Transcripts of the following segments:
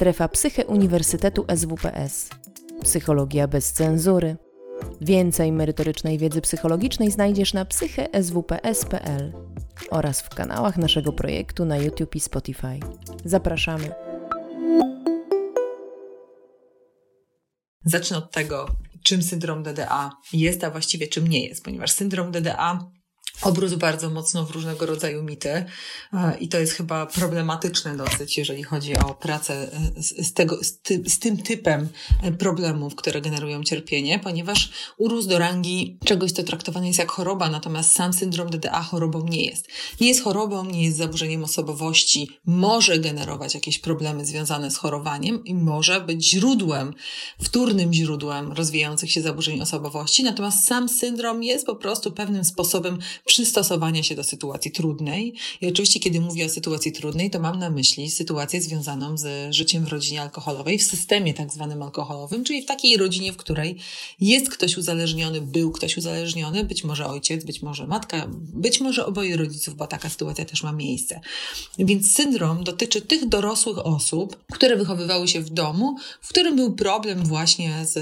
Strefa Psyche Uniwersytetu SWPS. Psychologia bez cenzury. Więcej merytorycznej wiedzy psychologicznej znajdziesz na psycheswps.pl oraz w kanałach naszego projektu na YouTube i Spotify. Zapraszamy. Zacznę od tego, czym syndrom DDA jest, a właściwie czym nie jest, ponieważ syndrom DDA obrósł bardzo mocno w różnego rodzaju mity. E, i to jest chyba problematyczne dosyć, jeżeli chodzi o pracę e, z, z, tego, z, ty, z, tym typem e, problemów, które generują cierpienie, ponieważ urósł do rangi czegoś, co traktowane jest jak choroba, natomiast sam syndrom DDA chorobą nie jest. Nie jest chorobą, nie jest zaburzeniem osobowości, może generować jakieś problemy związane z chorowaniem i może być źródłem, wtórnym źródłem rozwijających się zaburzeń osobowości, natomiast sam syndrom jest po prostu pewnym sposobem przystosowania się do sytuacji trudnej. I oczywiście, kiedy mówię o sytuacji trudnej, to mam na myśli sytuację związaną z życiem w rodzinie alkoholowej, w systemie tak zwanym alkoholowym, czyli w takiej rodzinie, w której jest ktoś uzależniony, był ktoś uzależniony, być może ojciec, być może matka, być może oboje rodziców, bo taka sytuacja też ma miejsce. Więc syndrom dotyczy tych dorosłych osób, które wychowywały się w domu, w którym był problem właśnie z,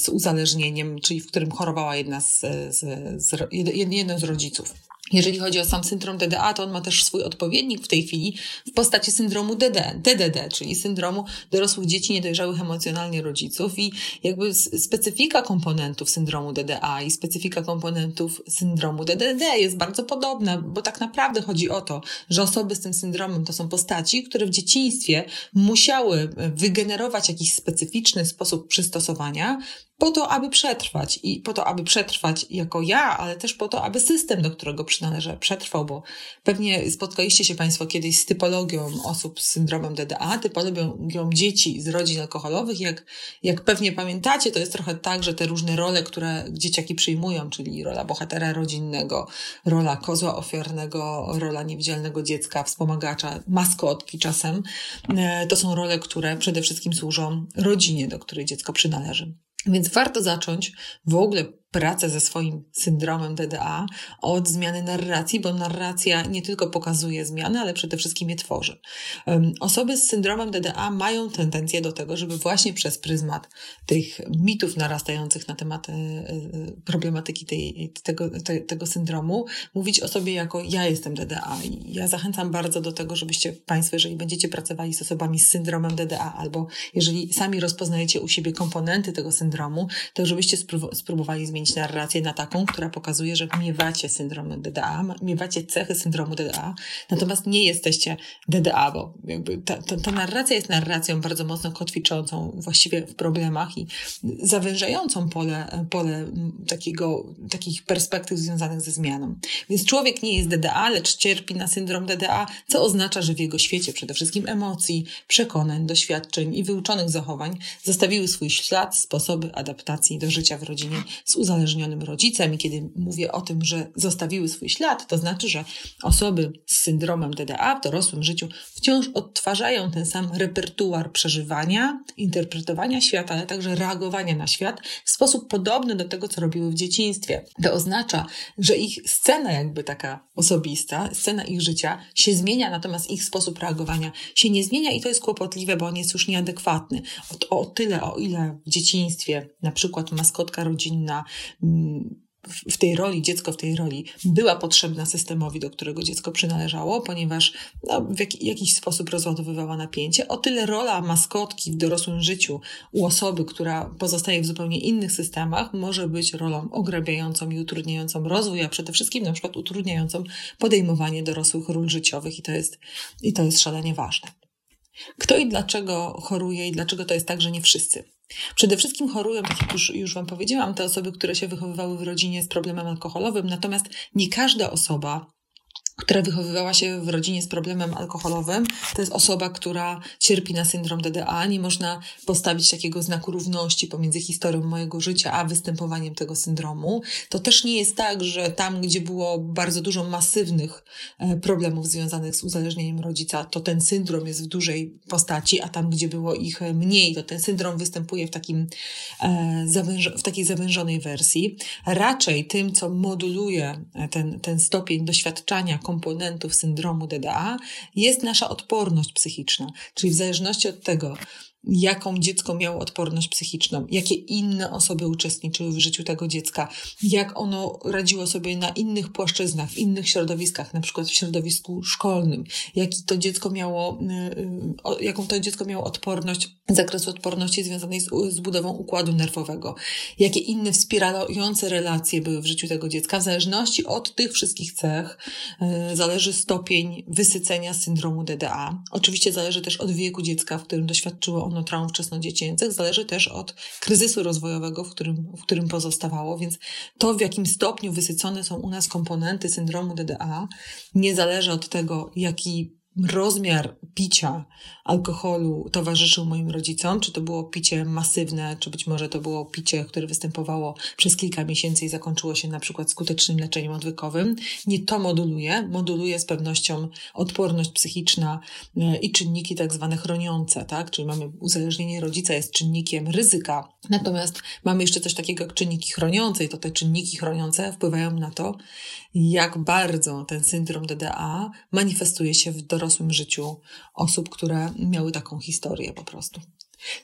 z uzależnieniem, czyli w którym chorowała jedna z, z, z, jeden z rodziców. Jeżeli chodzi o sam syndrom DDA, to on ma też swój odpowiednik w tej chwili w postaci syndromu DD, DDD, czyli syndromu dorosłych dzieci niedojrzałych emocjonalnie rodziców. I jakby specyfika komponentów syndromu DDA i specyfika komponentów syndromu DDD jest bardzo podobna, bo tak naprawdę chodzi o to, że osoby z tym syndromem to są postaci, które w dzieciństwie musiały wygenerować jakiś specyficzny sposób przystosowania po to, aby przetrwać i po to, aby przetrwać jako ja, ale też po to, aby system, do którego przynależę, przetrwał, bo pewnie spotkaliście się Państwo kiedyś z typologią osób z syndromem DDA, typologią dzieci z rodzin alkoholowych. Jak, jak pewnie pamiętacie, to jest trochę tak, że te różne role, które dzieciaki przyjmują, czyli rola bohatera rodzinnego, rola kozła ofiarnego, rola niewidzialnego dziecka, wspomagacza, maskotki czasem, e, to są role, które przede wszystkim służą rodzinie, do której dziecko przynależy. Więc warto zacząć w ogóle pracę ze swoim syndromem DDA od zmiany narracji, bo narracja nie tylko pokazuje zmiany, ale przede wszystkim je tworzy. Osoby z syndromem DDA mają tendencję do tego, żeby właśnie przez pryzmat tych mitów narastających na temat e, e, problematyki tej, tego, te, tego syndromu mówić o sobie jako ja jestem DDA. I ja zachęcam bardzo do tego, żebyście Państwo, jeżeli będziecie pracowali z osobami z syndromem DDA, albo jeżeli sami rozpoznajecie u siebie komponenty tego syndromu, to żebyście spróbowali zmienić zmienić narrację na taką, która pokazuje, że miewacie syndrom DDA, miewacie cechy syndromu DDA, natomiast nie jesteście DDA, bo jakby ta, ta, ta narracja jest narracją bardzo mocno kotwiczącą właściwie w problemach i zawężającą pole, pole takiego, takich perspektyw związanych ze zmianą. Więc człowiek nie jest DDA, lecz cierpi na syndrom DDA, co oznacza, że w jego świecie przede wszystkim emocji, przekonań, doświadczeń i wyuczonych zachowań zostawiły swój ślad, sposoby adaptacji do życia w rodzinie z uzależnionym rodzicem i kiedy mówię o tym, że zostawiły swój ślad, to znaczy, że osoby z syndromem DDA w dorosłym życiu wciąż odtwarzają ten sam repertuar przeżywania, interpretowania świata, ale także reagowania na świat w sposób podobny do tego, co robiły w dzieciństwie. To oznacza, że ich scena jakby taka osobista, scena ich życia się zmienia, natomiast ich sposób reagowania się nie zmienia i to jest kłopotliwe, bo on jest już nieadekwatny. O, o tyle, o ile w dzieciństwie na przykład maskotka rodzinna w tej roli, dziecko w tej roli była potrzebna systemowi, do którego dziecko przynależało, ponieważ no, w jak, jakiś sposób rozładowywała napięcie. O tyle rola maskotki w dorosłym życiu u osoby, która pozostaje w zupełnie innych systemach, może być rolą ograbiającą i utrudniającą rozwój, a przede wszystkim na przykład utrudniającą podejmowanie dorosłych ról życiowych i to jest, i to jest szalenie ważne. Kto i dlaczego choruje i dlaczego to jest tak, że nie wszyscy? Przede wszystkim chorują, tak jak już, już Wam powiedziałam, te osoby, które się wychowywały w rodzinie z problemem alkoholowym, natomiast nie każda osoba która wychowywała się w rodzinie z problemem alkoholowym, to jest osoba, która cierpi na syndrom DDA. Nie można postawić takiego znaku równości pomiędzy historią mojego życia a występowaniem tego syndromu. To też nie jest tak, że tam, gdzie było bardzo dużo masywnych e, problemów związanych z uzależnieniem rodzica, to ten syndrom jest w dużej postaci, a tam, gdzie było ich mniej, to ten syndrom występuje w, takim, e, w takiej zawężonej wersji. Raczej tym, co moduluje ten, ten stopień doświadczania komponentów syndromu DDA jest nasza odporność psychiczna. Czyli w zależności od tego, jaką dziecko miało odporność psychiczną, jakie inne osoby uczestniczyły w życiu tego dziecka, jak ono radziło sobie na innych płaszczyznach, w innych środowiskach, na przykład w środowisku szkolnym, jaki to dziecko miało, y, y, jaką to dziecko miało odporność, zakresu odporności związanej z, z budową układu nerwowego, jakie inne wspierające relacje były w życiu tego dziecka. W zależności od tych wszystkich cech y, zależy stopień wysycenia syndromu DDA. Oczywiście zależy też od wieku dziecka, w którym doświadczyło ono traum wczesnodziecięcych, zależy też od kryzysu rozwojowego, w którym, w którym pozostawało, więc to, w jakim stopniu wysycone są u nas komponenty syndromu DDA, nie zależy od tego, jaki rozmiar picia alkoholu towarzyszył moim rodzicom, czy to było picie masywne, czy być może to było picie, które występowało przez kilka miesięcy i zakończyło się na przykład skutecznym leczeniem odwykowym. Nie to moduluje, moduluje z pewnością odporność psychiczna e, i czynniki tak zwane chroniące, tak? Czyli mamy uzależnienie rodzica jest czynnikiem ryzyka. Natomiast mamy jeszcze coś takiego jak czynniki chroniące i to te czynniki chroniące wpływają na to, jak bardzo ten syndrom DDA manifestuje się w dorosłym życiu osób, które miały taką historię po prostu.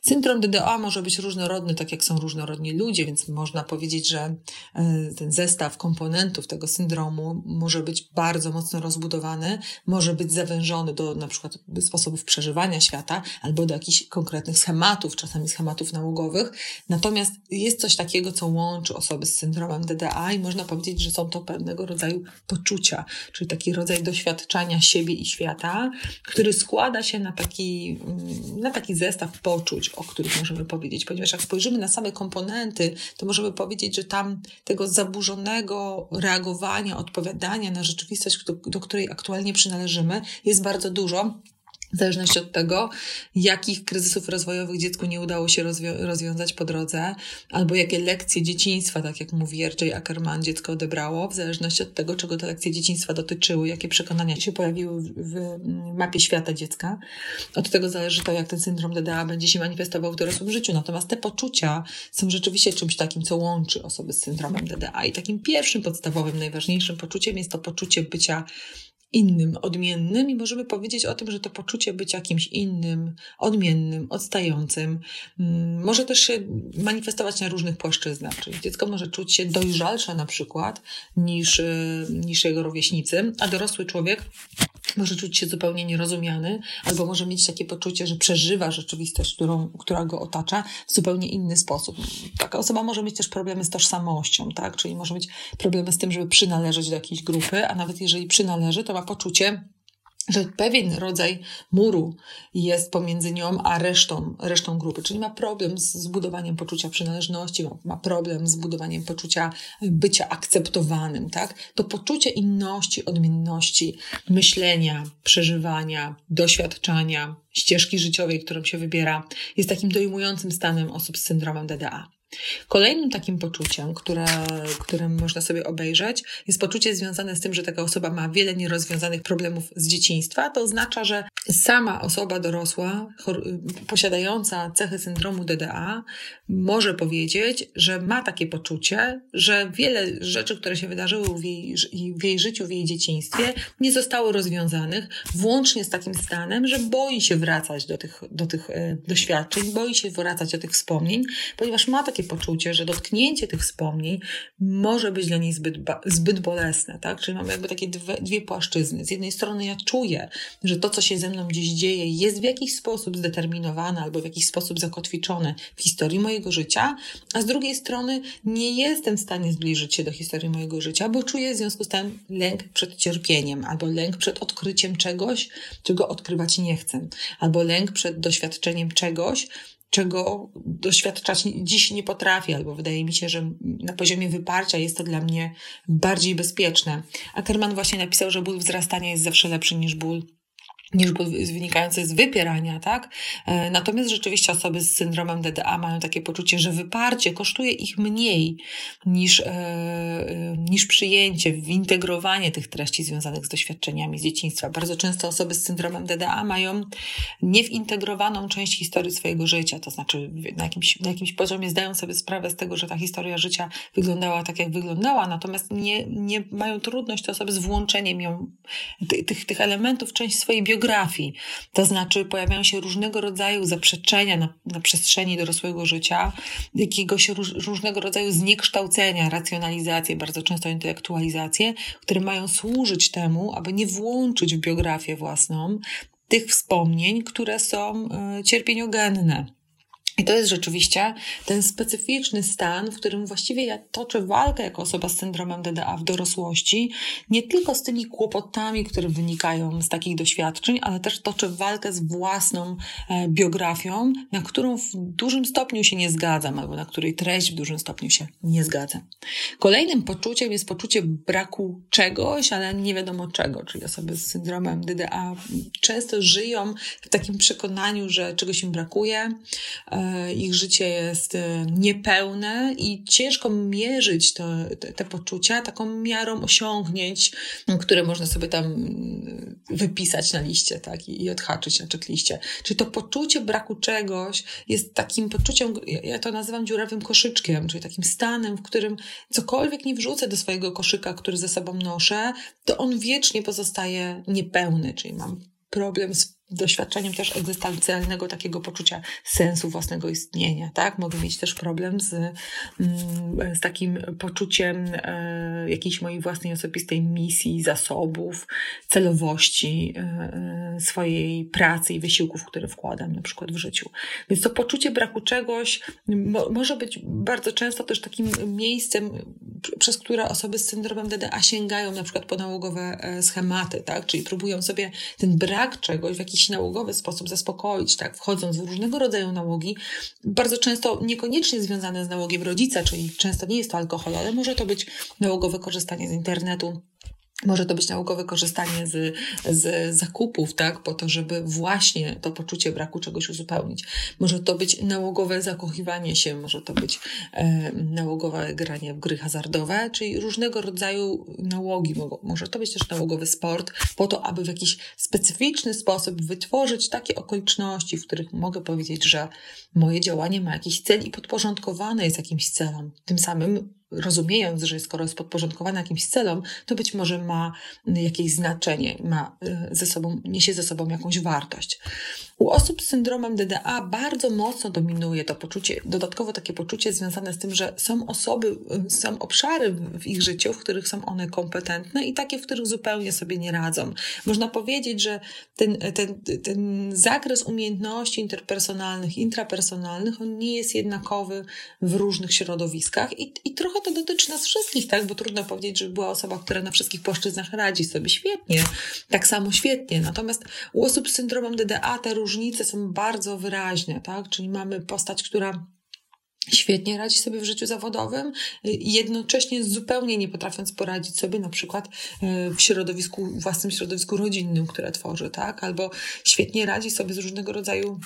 Syndrom DDA może być różnorodny, tak jak są różnorodni ludzie, więc można powiedzieć, że e, ten zestaw komponentów tego syndromu może być bardzo mocno rozbudowany, może być zawężony do na przykład sposobów przeżywania świata albo do jakichś konkretnych schematów, czasami schematów nałogowych. Natomiast jest coś takiego, co łączy osoby z syndromem DDA i można powiedzieć, że są to pewnego rodzaju poczucia, czyli taki rodzaj doświadczania siebie i świata, który składa się na taki, mm, na taki zestaw poczuć, o których możemy powiedzieć, ponieważ jak spojrzymy na same komponenty, to możemy powiedzieć, że tam tego zaburzonego reagowania, odpowiadania na rzeczywistość, do której aktualnie przynależymy, jest bardzo dużo. W zależności od tego, jakich kryzysów rozwojowych dziecku nie udało się rozwią- rozwiązać po drodze, albo jakie lekcje dzieciństwa, tak jak mówi R.J. Ackerman, dziecko odebrało, w zależności od tego, czego te lekcje dzieciństwa dotyczyły, jakie przekonania się pojawiły w, w mapie świata dziecka. Od tego zależy to, jak ten syndrom DDA będzie się manifestował w dorosłym życiu. Natomiast te poczucia są rzeczywiście czymś takim, co łączy osoby z syndromem DDA. I takim pierwszym, podstawowym, najważniejszym poczuciem jest to poczucie bycia innym, odmiennym i możemy powiedzieć o tym, że to poczucie bycia kimś innym, odmiennym, odstającym mm, może też się manifestować na różnych płaszczyznach. Czyli dziecko może czuć się dojrzalsze na przykład niż, y, niż jego rówieśnicy, a dorosły człowiek może czuć się zupełnie nierozumiany, albo może mieć takie poczucie, że przeżywa rzeczywistość, którą, która go otacza w zupełnie inny sposób. Taka osoba może mieć też problemy z tożsamością, tak? Czyli może mieć problemy z tym, żeby przynależeć do jakiejś grupy, a nawet jeżeli przynależy, to ma poczucie, że pewien rodzaj muru jest pomiędzy nią a resztą, resztą grupy, czyli ma problem z zbudowaniem poczucia przynależności, ma, problem z budowaniem poczucia bycia akceptowanym, tak? To poczucie inności, odmienności, myślenia, przeżywania, doświadczania, ścieżki życiowej, którą się wybiera, jest takim dojmującym stanem osób z syndromem DDA. Kolejnym takim poczuciem, które, którym można sobie obejrzeć, jest poczucie związane z tym, że taka osoba ma wiele nierozwiązanych problemów z dzieciństwa. To oznacza, że sama osoba dorosła, posiadająca cechy syndromu DDA, może powiedzieć, że ma takie poczucie, że wiele rzeczy, które się wydarzyły w jej, w jej życiu, w jej dzieciństwie, nie zostały rozwiązanych, włącznie z takim stanem, że boi się wracać do tych, do tych e, doświadczeń, boi się wracać do tych wspomnień, ponieważ ma takie poczucie, że dotknięcie tych wspomnień może być dla niej zbyt, zbyt bolesne, tak? Czyli mamy jakby takie dwie, dwie płaszczyzny. Z jednej strony ja czuję, że to, co się ze mną gdzieś dzieje, jest w jakiś sposób zdeterminowane albo w jakiś sposób zakotwiczone w historii mojego życia, a z drugiej strony nie jestem w stanie zbliżyć się do historii mojego życia, bo czuję w związku z tym lęk przed cierpieniem albo lęk przed odkryciem czegoś, czego odkrywać nie chcę, albo lęk przed doświadczeniem czegoś, czego doświadczać dziś nie potrafię, albo wydaje mi się, że na poziomie wyparcia jest to dla mnie bardziej bezpieczne. Ackerman właśnie napisał, że ból wzrastania jest zawsze lepszy niż ból niż wynikające z wypierania, tak? E, natomiast rzeczywiście osoby z syndromem DDA mają takie poczucie, że wyparcie kosztuje ich mniej niż, e, e, niż przyjęcie, wintegrowanie tych treści związanych z doświadczeniami z dzieciństwa. Bardzo często osoby z syndromem DDA mają niewintegrowaną część historii swojego życia, to znaczy na jakimś, na jakimś poziomie zdają sobie sprawę z tego, że ta historia życia wyglądała tak, jak wyglądała, natomiast nie, nie mają trudność te osoby z włączeniem ją, tych, tych elementów, część swojej biografii, biografii. To znaczy pojawiają się różnego rodzaju zaprzeczenia na, na przestrzeni dorosłego życia, jakiegoś róż, różnego rodzaju zniekształcenia, racjonalizacje, bardzo często intelektualizacje, które mają służyć temu, aby nie włączyć w biografię własną tych wspomnień, które są y, cierpieniogenne. I to jest rzeczywiście ten specyficzny stan, w którym właściwie ja toczę walkę jako osoba z syndromem DDA w dorosłości, nie tylko z tymi kłopotami, które wynikają z takich doświadczeń, ale też toczę walkę z własną e, biografią, na którą w dużym stopniu się nie zgadzam, albo na której treść w dużym stopniu się nie zgadzam. Kolejnym poczuciem jest poczucie braku czegoś, ale nie wiadomo czego, czyli osoby z syndromem DDA często żyją w takim przekonaniu, że czegoś im brakuje, e, ich życie jest e, niepełne i ciężko mierzyć te, te, te poczucia taką miarą osiągnięć, które można sobie tam mm, wypisać na liście tak, i, i odhaczyć na checkliście. Czyli to poczucie braku czegoś jest takim poczuciem, ja to nazywam dziurawym koszyczkiem, czyli takim stanem, w którym cokolwiek nie wrzucę do swojego koszyka, który ze sobą noszę, to on wiecznie pozostaje niepełny, czyli mam problem z doświadczeniem też egzystencjalnego takiego poczucia sensu własnego istnienia, tak? Mogę mieć też problem z, mm, z takim poczuciem e, jakiejś mojej własnej osobistej misji, zasobów, celowości e, e, swojej pracy i wysiłków, które wkładam na przykład w życiu. Więc to poczucie braku czegoś mo, może być bardzo często też takim miejscem, przez które osoby z syndromem DDA sięgają na przykład po nałogowe schematy, tak? Czyli próbują sobie ten brak czegoś w jakiś jakiś nałogowy sposób zaspokoić, tak, wchodząc w różnego rodzaju nałogi, bardzo często niekoniecznie związane z nałogiem rodzica, czyli często nie jest to alkohol, ale może to być nałogowe korzystanie z internetu, może to być naukowe korzystanie z, z zakupów, tak, po to, żeby właśnie to poczucie braku czegoś uzupełnić. Może to być nałogowe zakochiwanie się, może to być e, nałogowe granie w gry hazardowe, czyli różnego rodzaju nałogi. Może to być też nałogowy sport, po to, aby w jakiś specyficzny sposób wytworzyć takie okoliczności, w których mogę powiedzieć, że moje działanie ma jakiś cel i podporządkowane jest jakimś celom. Tym samym rozumiejąc, że skoro jest podporządkowana jakimś celom, to być może ma jakieś znaczenie, ma e, ze sobą, niesie ze sobą jakąś wartość. U osób z syndromem DDA bardzo mocno dominuje to poczucie, dodatkowo takie poczucie związane z tym, że są osoby, są obszary w ich życiu, w których są one kompetentne i takie, w których zupełnie sobie nie radzą. Można powiedzieć, że ten, ten, ten zakres umiejętności interpersonalnych, intrapersonalnych, on nie jest jednakowy w różnych środowiskach i, i trochę to dotyczy nas wszystkich, tak? Bo trudno powiedzieć, że była osoba, która na wszystkich płaszczyznach radzi sobie świetnie, tak samo świetnie. Natomiast u osób z syndromem DDA te różnice są bardzo wyraźne, tak? Czyli mamy postać, która świetnie radzi sobie w życiu zawodowym, jednocześnie zupełnie nie potrafiąc poradzić sobie na przykład e, w środowisku, własnym środowisku rodzinnym, które tworzy, tak? Albo świetnie radzi sobie z różnego rodzaju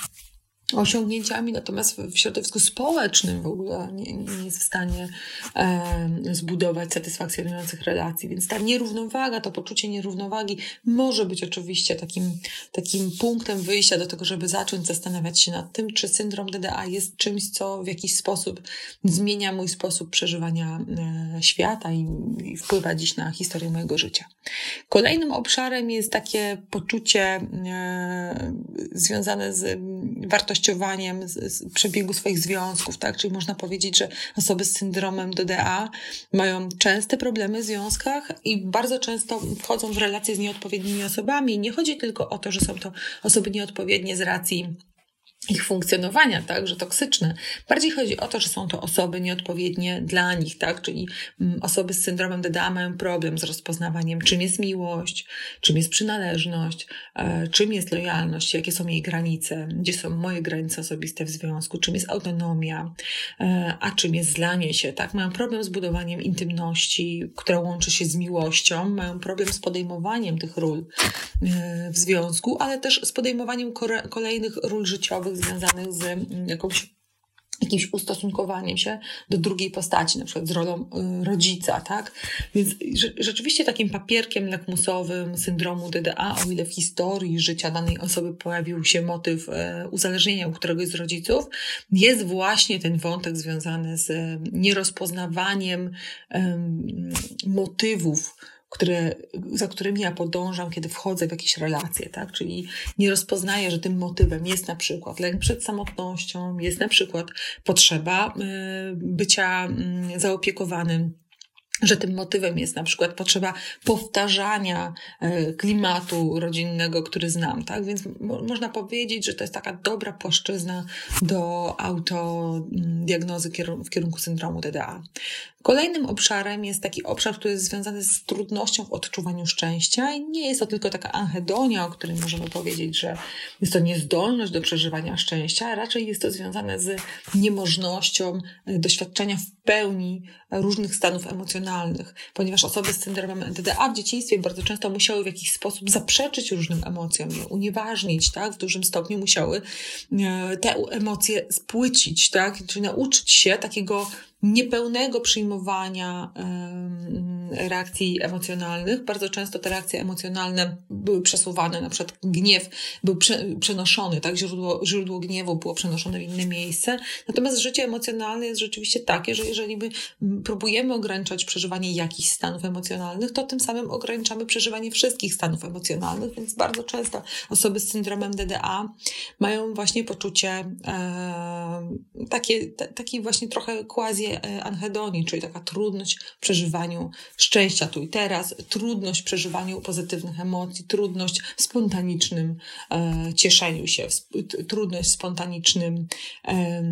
osiągnięciami, natomiast w środowisku społecznym w ogóle nie, nie jest w stanie e, zbudować satysfakcjonujących relacji. Więc ta nierównowaga, to poczucie nierównowagi może być oczywiście takim, takim punktem wyjścia do tego, żeby zacząć zastanawiać się nad tym, czy syndrom DDA jest czymś, co w jakiś sposób zmienia mój sposób przeżywania e, świata i, i wpływa dziś na historię mojego życia. Kolejnym obszarem jest takie poczucie e, związane z wartością wartościowaniem z, z przebiegu swoich związków, tak? Czyli można powiedzieć, że osoby z syndromem DDA mają częste problemy w związkach i bardzo często wchodzą w relacje z nieodpowiednimi osobami. Nie chodzi tylko o to, że są to osoby nieodpowiednie z racji ich funkcjonowania, tak, że toksyczne. Bardziej chodzi o to, że są to osoby nieodpowiednie dla nich, tak, czyli mm, osoby z syndromem DDA mają problem z rozpoznawaniem, czym jest miłość, czym jest przynależność, e, czym jest lojalność, jakie są jej granice, gdzie są moje granice osobiste w związku, czym jest autonomia, e, a czym jest zlanie się, tak. Mają problem z budowaniem intymności, która łączy się z miłością, mają problem z podejmowaniem tych ról e, w związku, ale też z podejmowaniem kolejnych ról życiowych związanych z mm, jakąś jakimś ustosunkowaniem się do drugiej postaci, na przykład z rolą y, rodzica, tak? Więc rzeczywiście takim papierkiem lakmusowym syndromu DDA, o ile w historii życia danej osoby pojawił się motyw e, uzależnienia u któregoś z rodziców, jest właśnie ten wątek związany z e, nierozpoznawaniem motywów, które, za którymi ja podążam, kiedy wchodzę w jakieś relacje, tak? Czyli nie rozpoznaję, że tym motywem jest na przykład lęk przed samotnością, jest na przykład potrzeba y, bycia mm, zaopiekowanym że tym motywem jest na przykład potrzeba powtarzania e, klimatu rodzinnego, który znam, tak? Więc mo można powiedzieć, że to jest taka dobra płaszczyzna do autodiagnozy w kierunku syndromu DDA. Kolejnym obszarem jest taki obszar, który jest związany z trudnością w odczuwaniu szczęścia i nie jest to tylko taka anhedonia, o której możemy powiedzieć, że jest to niezdolność do przeżywania szczęścia, a raczej jest to związane z niemożnością e, doświadczenia w pełni różnych stanów emocjonalnych, ponieważ osoby z syndromem DDA w dzieciństwie bardzo często musiały w jakiś sposób zaprzeczyć różnym emocjom, je unieważnić, tak? W dużym stopniu musiały e, te emocje spłycić, tak? Czyli nauczyć się takiego niepełnego przyjmowania reakcji emocjonalnych. Bardzo często te reakcje emocjonalne były przesuwane, na przykład gniew był prze, przenoszony, tak? Źródło, źródło gniewu było przenoszone w inne miejsce. Natomiast życie emocjonalne jest rzeczywiście takie, że jeżeli my próbujemy ograniczać przeżywanie jakichś stanów emocjonalnych, to tym samym ograniczamy przeżywanie wszystkich stanów emocjonalnych, więc bardzo często osoby z syndromem DDA mają właśnie poczucie e, takie, t, taki właśnie trochę quasi E, anhedonii, czyli taka trudność w przeżywaniu szczęścia tu i teraz, trudność w przeżywaniu pozytywnych emocji, trudność w spontanicznym e, cieszeniu się, trudność w spontanicznym e,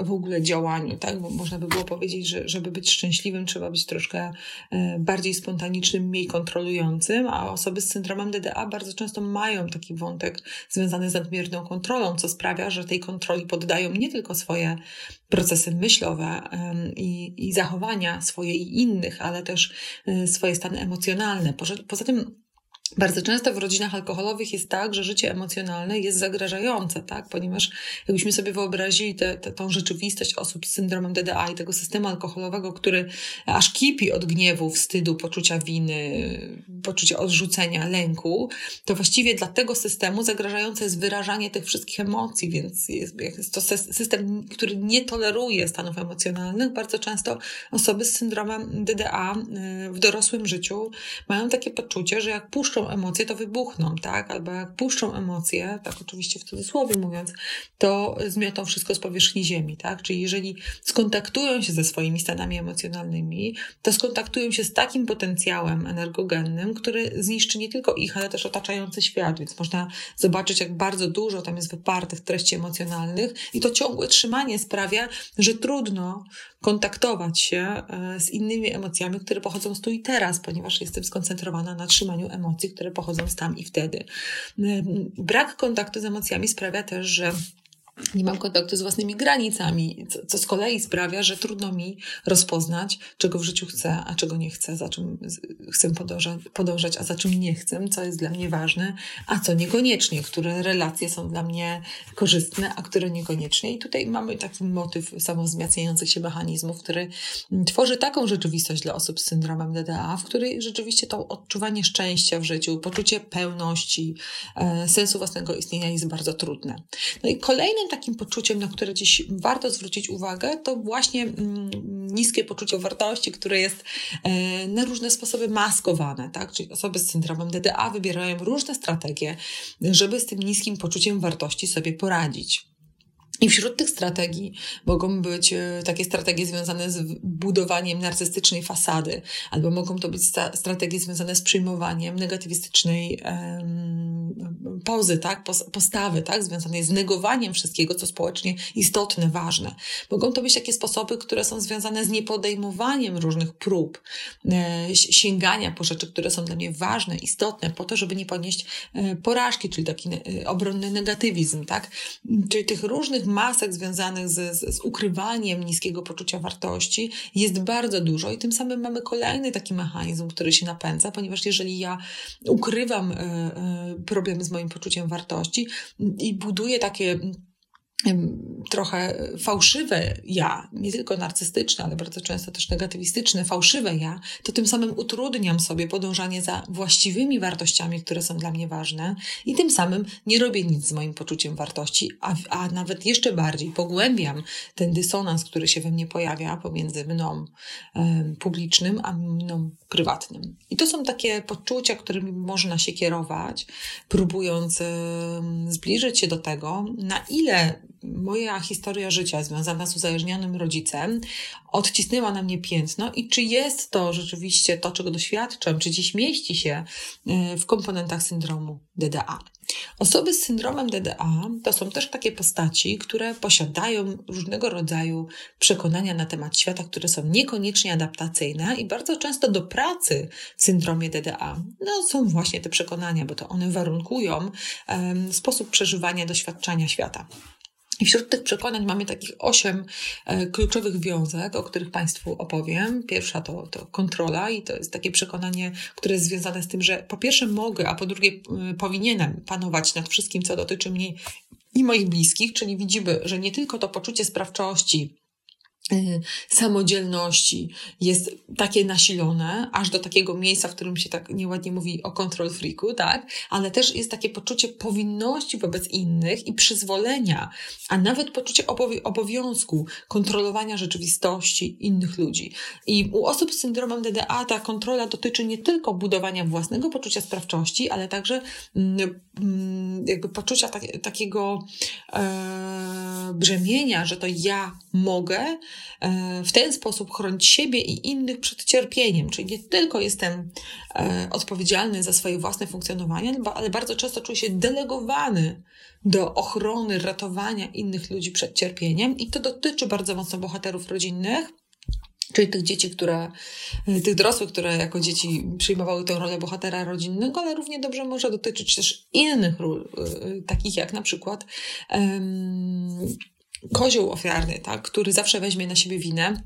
w ogóle działaniu, tak? Bo można by było powiedzieć, że żeby być szczęśliwym, trzeba być troszkę e, bardziej spontanicznym, mniej kontrolującym, a osoby z syndromem DDA bardzo często mają taki wątek związany z nadmierną kontrolą, co sprawia, że tej kontroli poddają nie tylko swoje procesy myślowe i, i zachowania swoje i innych, ale też e, swoje stany emocjonalne. Poza tym bardzo często w rodzinach alkoholowych jest tak, że życie emocjonalne jest zagrażające, tak? Ponieważ jakbyśmy sobie wyobrazili tę tą rzeczywistość osób z syndromem DDA i tego systemu alkoholowego, który aż kipi od gniewu, wstydu, poczucia winy, poczucia odrzucenia, lęku, to właściwie dla tego systemu zagrażające jest wyrażanie tych wszystkich emocji, więc jest, jest to system, który nie toleruje stanów emocjonalnych. Bardzo często osoby z syndromem DDA y, w dorosłym życiu mają takie poczucie, że jak puszczą puszczą emocje, to wybuchną, tak? Albo jak puszczą emocje, tak oczywiście w cudzysłowie mówiąc, to zmiotą wszystko z powierzchni ziemi, tak? Czyli jeżeli skontaktują się ze swoimi stanami emocjonalnymi, to skontaktują się z takim potencjałem energogennym, który zniszczy nie tylko ich, ale też otaczający świat, więc można zobaczyć, jak bardzo dużo tam jest wypartych treści emocjonalnych i to ciągłe trzymanie sprawia, że trudno kontaktować się e, z innymi emocjami, które pochodzą z tu i teraz, ponieważ jestem skoncentrowana na trzymaniu emocji, które pochodzą z tam i wtedy. Brak kontaktu z emocjami sprawia też, że nie mam kontaktu z własnymi granicami, co, co, z kolei sprawia, że trudno mi rozpoznać, czego w życiu chcę, a czego nie chcę, za czym chcę podążać, podążać, a za czym nie chcę, co jest dla mnie ważne, a co niekoniecznie, które relacje są dla mnie korzystne, a które niekoniecznie. I tutaj mamy taki motyw samozmiacniających się mechanizmów, który tworzy taką rzeczywistość dla osób z syndromem DDA, w której rzeczywiście to odczuwanie szczęścia w życiu, poczucie pełności, e, sensu własnego istnienia jest bardzo trudne. No i kolejnym takim poczuciem, na które dziś warto zwrócić uwagę, to właśnie mm, niskie poczucie wartości, które jest e, na różne sposoby maskowane, tak? Czyli osoby z syndromem DDA wybierają różne strategie, żeby z tym niskim poczuciem wartości sobie poradzić. I wśród tych strategii mogą być e, takie strategie związane z budowaniem narcystycznej fasady, albo mogą to być strategie związane z przyjmowaniem negatywistycznej um, pozy, tak? postawy, tak? związanej z negowaniem wszystkiego, co społecznie istotne, ważne. Mogą to być takie sposoby, które są związane z niepodejmowaniem różnych prób, e, sięgania po rzeczy, które są dla mnie ważne, istotne, po to, żeby nie ponieść e, porażki, czyli taki obronny negatywizm, tak? Czyli tych różnych masek związanych z, z, z ukrywaniem niskiego poczucia wartości jest bardzo dużo i tym samym mamy kolejny taki mechanizm, który się napędza, ponieważ jeżeli ja ukrywam e, e, problemy z moim poczuciem wartości i buduję takie trochę fałszywe ja, nie tylko narcystyczne, ale bardzo często też negatywistyczne, fałszywe ja, to tym samym utrudniam sobie podążanie za właściwymi wartościami, które są dla mnie ważne i tym samym nie robię nic z moim poczuciem wartości, a, a nawet jeszcze bardziej pogłębiam ten dysonans, który się we mnie pojawia pomiędzy mną e, publicznym, a mną prywatnym. I to są takie poczucia, którymi można się kierować, próbując e, zbliżyć się do tego, na ile moja historia życia związana z uzależnionym rodzicem odcisnęła na mnie piętno i czy jest to rzeczywiście to, czego doświadczam, czy dziś mieści się e, w komponentach syndromu DDA. Osoby z syndromem DDA to są też takie postaci, które posiadają różnego rodzaju przekonania na temat świata, które są niekoniecznie adaptacyjne i bardzo często do pracy w syndromie DDA no, są właśnie te przekonania, bo to one warunkują um, sposób przeżywania, doświadczania świata. I wśród tych przekonań mamy takich osiem e, kluczowych wiązek, o których Państwu opowiem. Pierwsza to, to kontrola i to jest takie przekonanie, które jest związane z tym, że po pierwsze mogę, a po drugie powinienem panować nad wszystkim, co dotyczy mnie i moich bliskich, czyli widzimy, że nie tylko to poczucie sprawczości, samodzielności jest takie nasilone, aż do takiego miejsca, w którym się tak nieładnie mówi o control freaku, tak? Ale też jest takie poczucie powinności wobec innych i przyzwolenia, a nawet poczucie obowiązku kontrolowania rzeczywistości innych ludzi. I u osób z syndromem DDA ta kontrola dotyczy nie tylko budowania własnego poczucia sprawczości, ale także mm, mm, jakby poczucia tak, takiego e, brzemienia, że to ja mogę, w ten sposób chronić siebie i innych przed cierpieniem. Czyli nie tylko jestem e, odpowiedzialny za swoje własne funkcjonowanie, ale bardzo często czuję się delegowany do ochrony, ratowania innych ludzi przed cierpieniem. I to dotyczy bardzo mocno bohaterów rodzinnych. Czyli tych dzieci, które, e, tych dorosłych, które jako dzieci przyjmowały tę rolę bohatera rodzinnego, ale równie dobrze może dotyczyć też innych ról, takich jak na przykład um, kozioł ofiarny, tak, który zawsze weźmie na siebie winę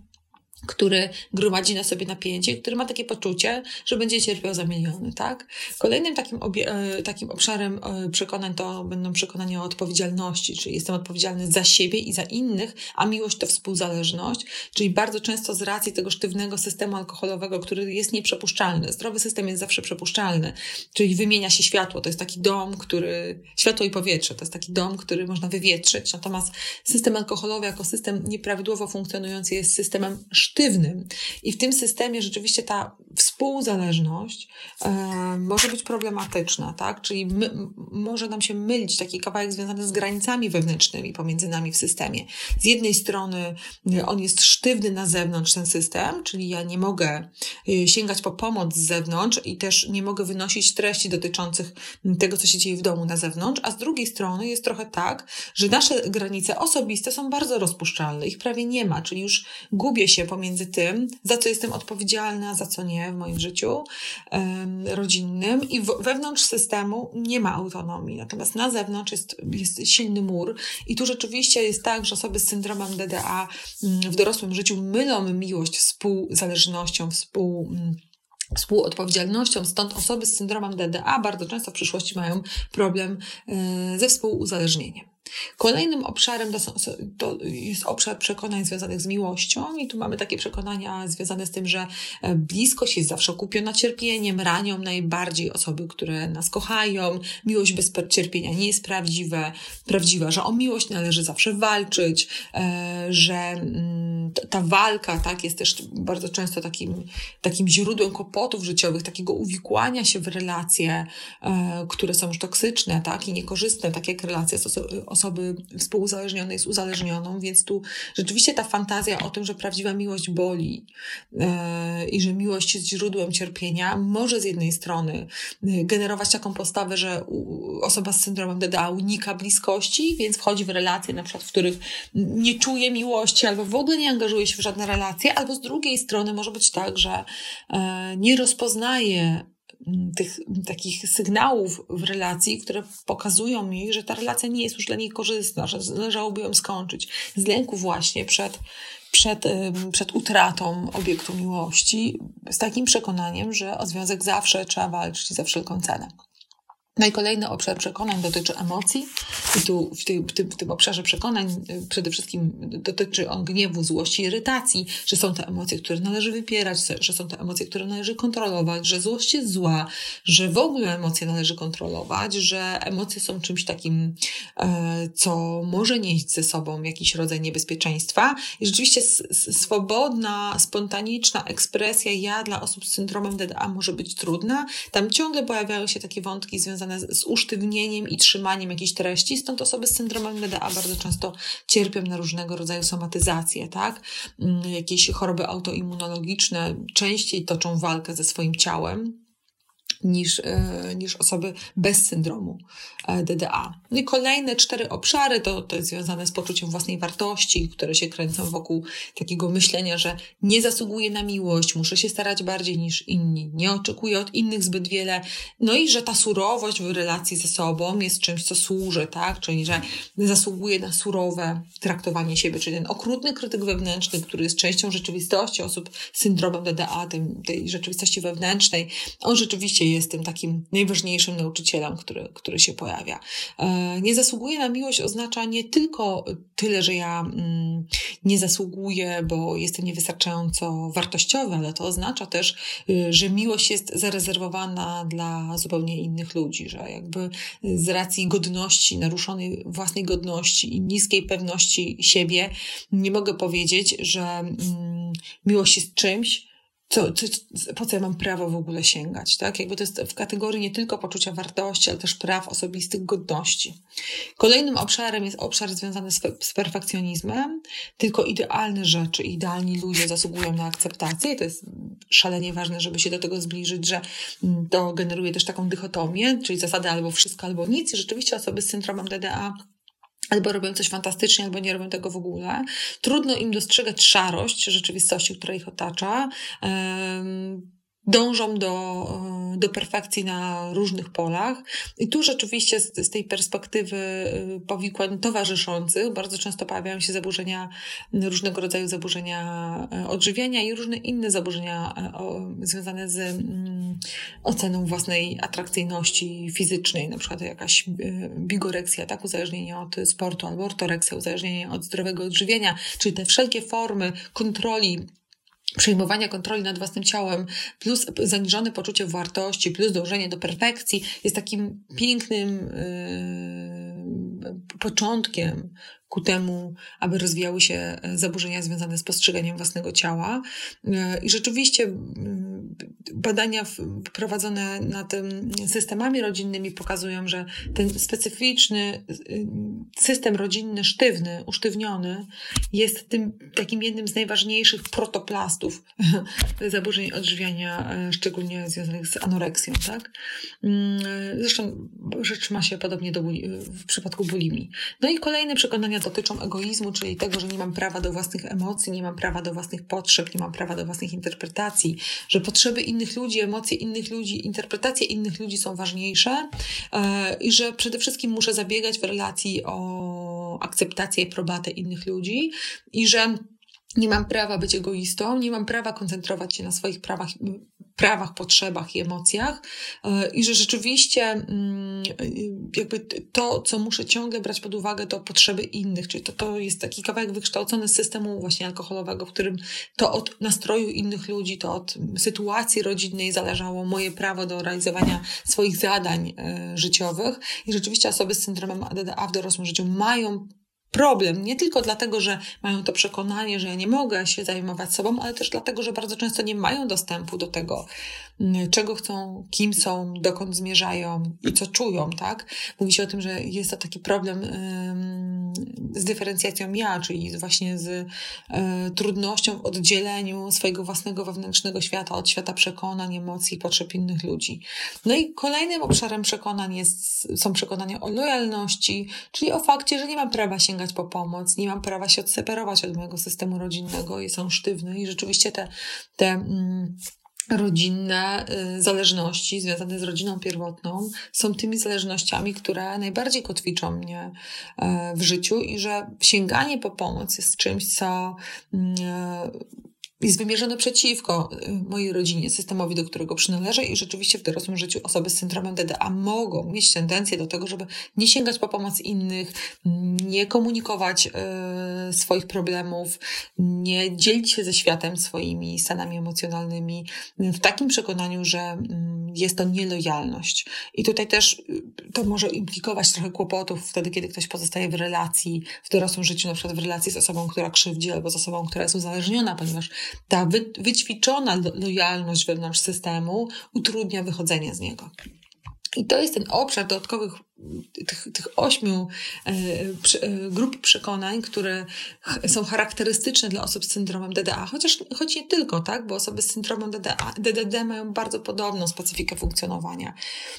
który gromadzi na sobie napięcie, który ma takie poczucie, że będzie cierpiał za miliony, tak? Kolejnym takim, e, takim obszarem e, przekonań to będą przekonania o odpowiedzialności, czyli jestem odpowiedzialny za siebie i za innych, a miłość to współzależność, czyli bardzo często z racji tego sztywnego systemu alkoholowego, który jest nieprzepuszczalny. Zdrowy system jest zawsze przepuszczalny, czyli wymienia się światło. To jest taki dom, który, światło i powietrze, to jest taki dom, który można wywietrzyć. Natomiast system alkoholowy jako system nieprawidłowo funkcjonujący jest systemem sztywnym, sztywnym. I w tym systemie rzeczywiście ta współzależność e, może być problematyczna, tak? Czyli my, może nam się mylić taki kawałek związany z granicami wewnętrznymi pomiędzy nami w systemie. Z jednej strony e, on jest sztywny na zewnątrz, ten system, czyli ja nie mogę e, sięgać po pomoc z zewnątrz i też nie mogę wynosić treści dotyczących tego, co się dzieje w domu na zewnątrz, a z drugiej strony jest trochę tak, że nasze granice osobiste są bardzo rozpuszczalne, ich prawie nie ma, czyli już gubię się pomiędzy pomiędzy tym, za co jestem odpowiedzialna, za co nie w moim życiu um, rodzinnym i w, wewnątrz systemu nie ma autonomii, natomiast na zewnątrz jest, jest silny mur i tu rzeczywiście jest tak, że osoby z syndromem DDA mm, w dorosłym życiu mylą miłość współzależnością, współ mm, współodpowiedzialnością, stąd osoby z syndromem DDA bardzo często w przyszłości mają problem e, ze współuzależnieniem. Kolejnym obszarem to, są, to, jest obszar przekonań związanych z miłością, i tu mamy takie przekonania związane z tym, że e, bliskość jest zawsze kupiona cierpieniem, ranią najbardziej osoby, które nas kochają, miłość bez cierpienia nie jest prawdziwe, prawdziwa, że o miłość należy zawsze walczyć, e, że mm, ta walka tak, jest też bardzo często takim, takim źródłem kłopotów życiowych, takiego uwikłania się w relacje, e, które są już toksyczne tak, i niekorzystne, tak jak relacje osoby współuzależnionej z uzależnioną, więc tu rzeczywiście ta fantazja o tym, że prawdziwa miłość boli e, i że miłość jest źródłem cierpienia, może z jednej strony e, generować taką postawę, że osoba z syndromem DDA unika bliskości, więc wchodzi w relacje, na przykład, w których nie czuje miłości albo w ogóle nie angażuje się w żadne relacje, albo z drugiej strony może być tak, że e, nie rozpoznaje tych takich sygnałów w relacji, które pokazują jej, że ta relacja nie jest już dla niej korzystna, że należałoby ją skończyć. Z lęku właśnie przed, przed, przed utratą obiektu miłości, z takim przekonaniem, że o związek zawsze trzeba walczyć za wszelką cenę. No i kolejny obszar przekonań dotyczy emocji. I tu w tym, w tym, w tym obszarze przekonań y, przede wszystkim dotyczy on gniewu, złości, irytacji, że są to emocje, które należy wypierać, że są to emocje, które należy kontrolować, że złość jest zła, że w ogóle emocje należy kontrolować, że emocje są czymś takim, e, co może nieść ze sobą jakiś rodzaj niebezpieczeństwa. I rzeczywiście swobodna, spontaniczna ekspresja ja dla osób z syndromem DDA może być trudna. Tam ciągle pojawiają się takie wątki związane związane z usztywnieniem i trzymaniem jakiejś treści, stąd osoby z syndromem DDA bardzo często cierpią na różnego rodzaju somatyzacje, tak? Mm, jakieś choroby autoimmunologiczne częściej toczą walkę ze swoim ciałem, niż, e, niż osoby bez syndromu DDA. No i kolejne cztery obszary to, to jest związane z poczuciem własnej wartości, które się kręcą wokół takiego myślenia, że nie zasługuję na miłość, muszę się starać bardziej niż inni, nie oczekuję od innych zbyt wiele, no i że ta surowość w relacji ze sobą jest czymś, co służy, tak? Czyli, że zasługuje na surowe traktowanie siebie, czyli ten okrutny krytyk wewnętrzny, który jest częścią rzeczywistości osób z syndromem DDA, tej, tej rzeczywistości wewnętrznej, on rzeczywiście jest tym takim najważniejszym nauczycielem, który, który się pojawia. E, nie zasługuje na miłość oznacza nie tylko tyle, że ja mm, nie zasługuję, bo jestem niewystarczająco wartościowy, ale to oznacza też, y, że miłość jest zarezerwowana dla zupełnie innych ludzi, że jakby z racji godności, naruszonej własnej godności i niskiej pewności siebie, nie mogę powiedzieć, że mm, miłość jest czymś, co, co, po co ja mam prawo w ogóle sięgać, tak? Jakby to jest w kategorii nie tylko poczucia wartości, ale też praw osobistych, godności. Kolejnym obszarem jest obszar związany z, z perfekcjonizmem. Tylko idealne rzeczy, idealni ludzie zasługują na akceptację i to jest szalenie ważne, żeby się do tego zbliżyć, że to generuje też taką dychotomię, czyli zasady albo wszystko, albo nic. I rzeczywiście osoby z syndromem DDA albo robią coś fantastycznie, albo nie robią tego w ogóle. Trudno im dostrzegać szarość rzeczywistości, która ich otacza dążą do, e, do perfekcji na różnych polach. I tu rzeczywiście z, z tej perspektywy e, powikłań towarzyszących bardzo często pojawiają się zaburzenia, różnego rodzaju zaburzenia e, odżywiania i różne inne zaburzenia związane z mm, oceną własnej atrakcyjności fizycznej, na przykład jakaś bigoreksja, tak, uzależnienie od sportu, albo ortoreksja, uzależnienie od zdrowego odżywienia, czyli te wszelkie formy kontroli przejmowania kontroli nad własnym ciałem, plus zaniżone poczucie wartości, plus dążenie do perfekcji jest takim pięknym yy, początkiem ku temu, aby rozwijały się e, zaburzenia związane z postrzeganiem własnego ciała. E, I rzeczywiście mm, badania prowadzone na tym systemami rodzinnymi pokazują, że ten specyficzny y, system rodzinny, sztywny, usztywniony, jest tym takim jednym z najważniejszych protoplastów zaburzeń odżywiania, e, szczególnie związanych z anoreksją. Tak? Mm, zresztą rzecz ma się podobnie do, w przypadku bulimii. No i kolejne przekonania dotyczą egoizmu, czyli tego, że nie mam prawa do własnych emocji, nie mam prawa do własnych potrzeb, nie mam prawa do własnych interpretacji, że potrzeby innych ludzi, emocje innych ludzi, interpretacje innych ludzi są ważniejsze e, i że przede wszystkim muszę zabiegać w relacji o akceptację i probatę innych ludzi i że nie mam prawa być egoistą, nie mam prawa koncentrować się na swoich prawach, prawach, potrzebach i emocjach e, i że rzeczywiście mm, jakby to, co muszę ciągle brać pod uwagę, to potrzeby innych, czyli to, to jest taki kawałek wykształcony z systemu właśnie alkoholowego, w którym to od nastroju innych ludzi, to od sytuacji rodzinnej zależało moje prawo do realizowania swoich zadań e, życiowych. I rzeczywiście osoby z syndromem ADDA w dorosłym życiu mają problem. Nie tylko dlatego, że mają to przekonanie, że ja nie mogę się zajmować sobą, ale też dlatego, że bardzo często nie mają dostępu do tego, mm, czego chcą, kim są, dokąd zmierzają i co czują, tak? Mówi się o tym, że jest to taki problem z dyferencjacją ja, czyli właśnie z e, trudnością w oddzieleniu swojego własnego wewnętrznego świata od świata przekonań, emocji, potrzeb innych ludzi. No i kolejnym obszarem przekonań jest, są przekonania o lojalności, czyli o fakcie, że nie mam prawa sięgać po pomoc, nie mam prawa się odseparować od mojego systemu rodzinnego i są sztywne. I rzeczywiście te, te mm, rodzinne y, zależności związane z rodziną pierwotną są tymi zależnościami, które najbardziej kotwiczą mnie e, w życiu i że sięganie po pomoc jest czymś, co mm, e, jest wymierzone przeciwko y, mojej rodzinie, systemowi, do którego przynależę i rzeczywiście w dorosłym życiu osoby z syndromem DDA mogą mieć tendencję do tego, żeby nie sięgać po pomoc innych, nie komunikować y, swoich problemów, nie dzielić się ze światem swoimi stanami emocjonalnymi w takim przekonaniu, że y, jest to nielojalność. I tutaj też y, to może implikować trochę kłopotów wtedy, kiedy ktoś pozostaje w relacji, w dorosłym życiu, na przykład w relacji z osobą, która krzywdzi albo z osobą, która jest uzależniona, ponieważ ta wy, wyćwiczona lojalność wewnątrz systemu utrudnia wychodzenie z niego. I to jest ten obszar dodatkowych tych, tych ośmiu e, e, grup przekonań, które są charakterystyczne dla osób z syndromem DDA, chociaż choć nie tylko, tak, bo osoby z syndromem DDA, DDD mają bardzo podobną specyfikę funkcjonowania.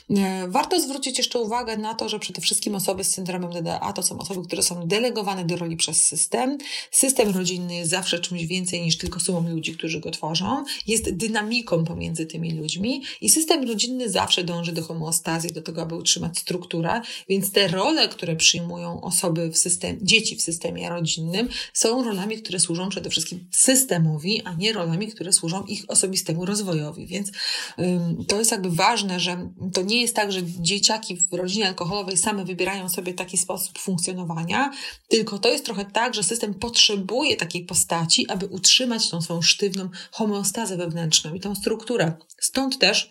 E, warto zwrócić jeszcze uwagę na to, że przede wszystkim osoby z syndromem DDA to są osoby, które są delegowane do roli przez system. System rodzinny jest zawsze czymś więcej niż tylko sumą ludzi, którzy go tworzą. Jest dynamiką pomiędzy tymi ludźmi i system rodzinny zawsze dąży do homeostazji, do tego, aby utrzymać strukturę więc te role, które przyjmują osoby w systemie, dzieci w systemie rodzinnym, są rolami, które służą przede wszystkim systemowi, a nie rolami, które służą ich osobistemu rozwojowi. Więc ym, to jest jakby ważne, że to nie jest tak, że dzieciaki w rodzinie alkoholowej same wybierają sobie taki sposób funkcjonowania, tylko to jest trochę tak, że system potrzebuje takiej postaci, aby utrzymać tą swoją sztywną homeostazę wewnętrzną i tą strukturę. Stąd też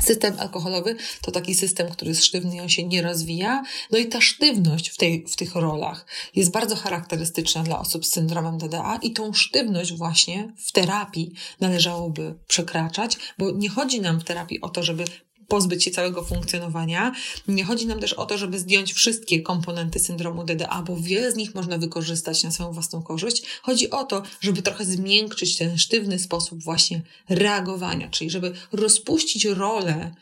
System alkoholowy to taki system, który jest sztywny i on się nie rozwija. No i ta sztywność w, tej, w tych rolach jest bardzo charakterystyczna dla osób z syndromem DDA i tą sztywność właśnie w terapii należałoby przekraczać, bo nie chodzi nam w terapii o to, żeby pozbyć się całego funkcjonowania. Nie chodzi nam też o to, żeby zdjąć wszystkie komponenty syndromu DDA, bo wiele z nich można wykorzystać na swoją własną korzyść. Chodzi o to, żeby trochę zmiękczyć ten sztywny sposób właśnie reagowania, czyli żeby rozpuścić rolę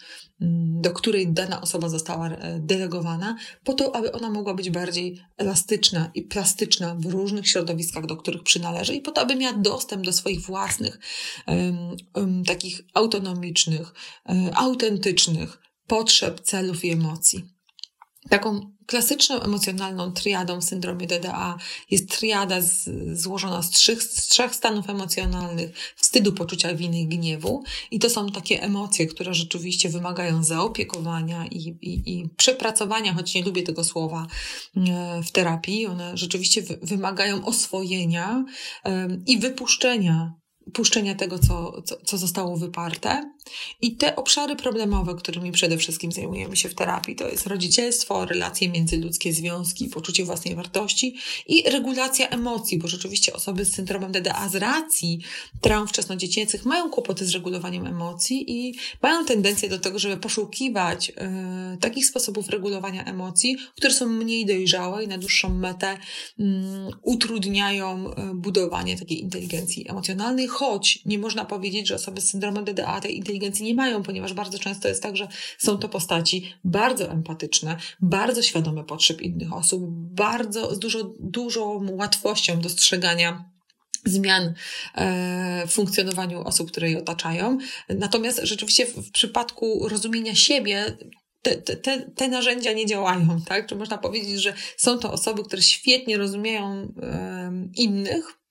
do której dana osoba została e, delegowana, po to, aby ona mogła być bardziej elastyczna i plastyczna w różnych środowiskach, do których przynależy, i po to, aby miała dostęp do swoich własnych, um, takich autonomicznych, um, autentycznych potrzeb, celów i emocji. Taką klasyczną emocjonalną triadą w syndromie DDA jest triada z, złożona z trzech, z trzech stanów emocjonalnych wstydu, poczucia winy i gniewu. I to są takie emocje, które rzeczywiście wymagają zaopiekowania i, i, i przepracowania, choć nie lubię tego słowa e, w terapii. One rzeczywiście wymagają oswojenia i wypuszczenia puszczenia tego, co, co, co zostało wyparte. I te obszary problemowe, którymi przede wszystkim zajmujemy się w terapii, to jest rodzicielstwo, relacje międzyludzkie, związki, poczucie własnej wartości i regulacja emocji, bo rzeczywiście osoby z syndromem DDA z racji traum wczesnodziecięcych mają kłopoty z regulowaniem emocji i mają tendencję do tego, żeby poszukiwać y, takich sposobów regulowania emocji, które są mniej dojrzałe i na dłuższą metę y, utrudniają budowanie takiej inteligencji emocjonalnej, choć nie można powiedzieć, że osoby z syndromem DDA tej inteligencji nie mają, ponieważ bardzo często jest tak, że są to postaci bardzo empatyczne, bardzo świadome potrzeb innych osób, bardzo z dużo, dużą łatwością dostrzegania zmian e, w funkcjonowaniu osób, które je otaczają. Natomiast rzeczywiście w, przypadku rozumienia siebie te, te, te narzędzia nie działają, tak? Czy można powiedzieć, że są to osoby, które świetnie rozumieją innych,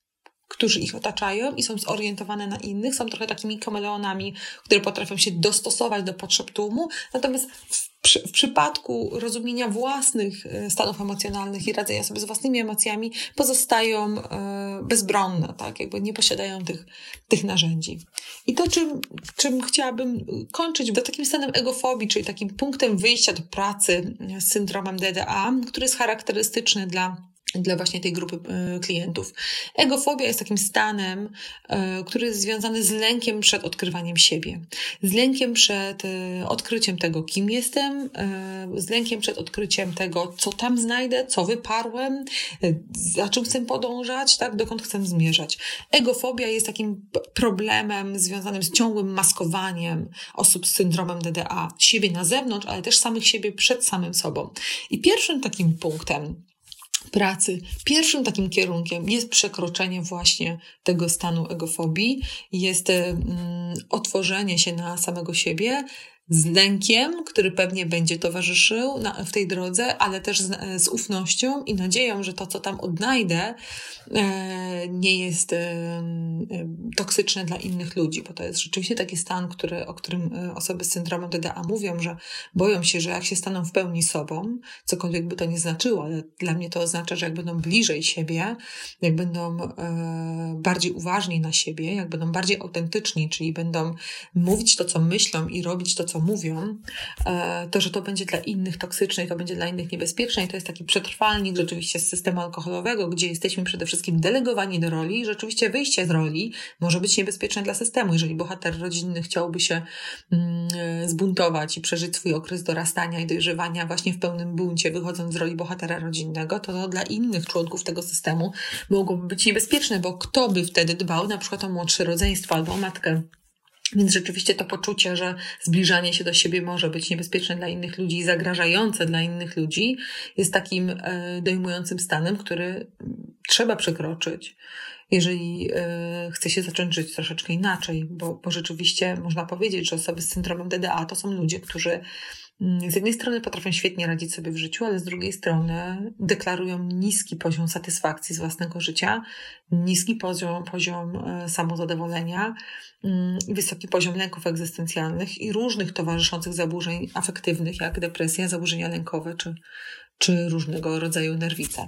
którzy ich otaczają i są zorientowane na innych, są trochę takimi kameleonami, które potrafią się dostosować do potrzeb tłumu, natomiast w, w przypadku rozumienia własnych e, stanów emocjonalnych i radzenia sobie z własnymi emocjami pozostają e, bezbronne, tak, jakby nie posiadają tych, tych narzędzi. I to, czym, czym chciałabym kończyć, to takim stanem egofobii, czyli takim punktem wyjścia do pracy z syndromem DDA, który jest charakterystyczny dla dla właśnie tej grupy e, klientów. Egofobia jest takim stanem, e, który jest związany z lękiem przed odkrywaniem siebie, z lękiem przed e, odkryciem tego, kim jestem, z lękiem przed odkryciem tego, co tam znajdę, co wyparłem, za czym chcę podążać, tak, dokąd chcę zmierzać. Egofobia jest takim problemem związanym z ciągłym maskowaniem osób z syndromem DDA, siebie na zewnątrz, ale też samych siebie przed samym sobą. I pierwszym takim punktem, pracy. Pierwszym takim kierunkiem jest przekroczenie właśnie tego stanu egofobii, jest otworzenie się na samego siebie, z lękiem, który pewnie będzie towarzyszył na, w tej drodze, ale też z, z, ufnością i nadzieją, że to, co tam odnajdę, e, nie jest e, e, toksyczne dla innych ludzi, bo to jest rzeczywiście taki stan, który, o którym e, osoby z syndromem DDA mówią, że boją się, że jak się staną w pełni sobą, cokolwiek by to nie znaczyło, ale dla mnie to oznacza, że jak będą bliżej siebie, jak będą e, bardziej uważni na siebie, jak będą bardziej autentyczni, czyli będą mówić to, co myślą i robić to, co mówią, e, to, że to będzie dla innych toksyczne i to będzie dla innych niebezpieczne i to jest taki przetrwalnik rzeczywiście z systemu alkoholowego, gdzie jesteśmy przede wszystkim delegowani do roli i rzeczywiście wyjście z roli może być niebezpieczne dla systemu. Jeżeli bohater rodzinny chciałby się mm, e, zbuntować i przeżyć swój okres dorastania i dojrzewania właśnie w pełnym buncie, wychodząc z roli bohatera rodzinnego, to, to dla innych członków tego systemu mogłoby być niebezpieczne, bo kto by wtedy dbał na przykład o młodsze rodzeństwo albo o matkę więc rzeczywiście to poczucie, że zbliżanie się do siebie może być niebezpieczne dla innych ludzi i zagrażające dla innych ludzi, jest takim e, dojmującym stanem, który trzeba przekroczyć, jeżeli e, chce się zacząć żyć troszeczkę inaczej, bo, bo rzeczywiście można powiedzieć, że osoby z syndromem DDA to są ludzie, którzy Mm, z jednej strony potrafią świetnie radzić sobie w życiu, ale z drugiej strony deklarują niski poziom satysfakcji z własnego życia, niski poziom, poziom e, samozadowolenia, mm, wysoki poziom lęków egzystencjalnych i różnych towarzyszących zaburzeń afektywnych, jak depresja, zaburzenia lękowe czy, czy różnego rodzaju nerwice.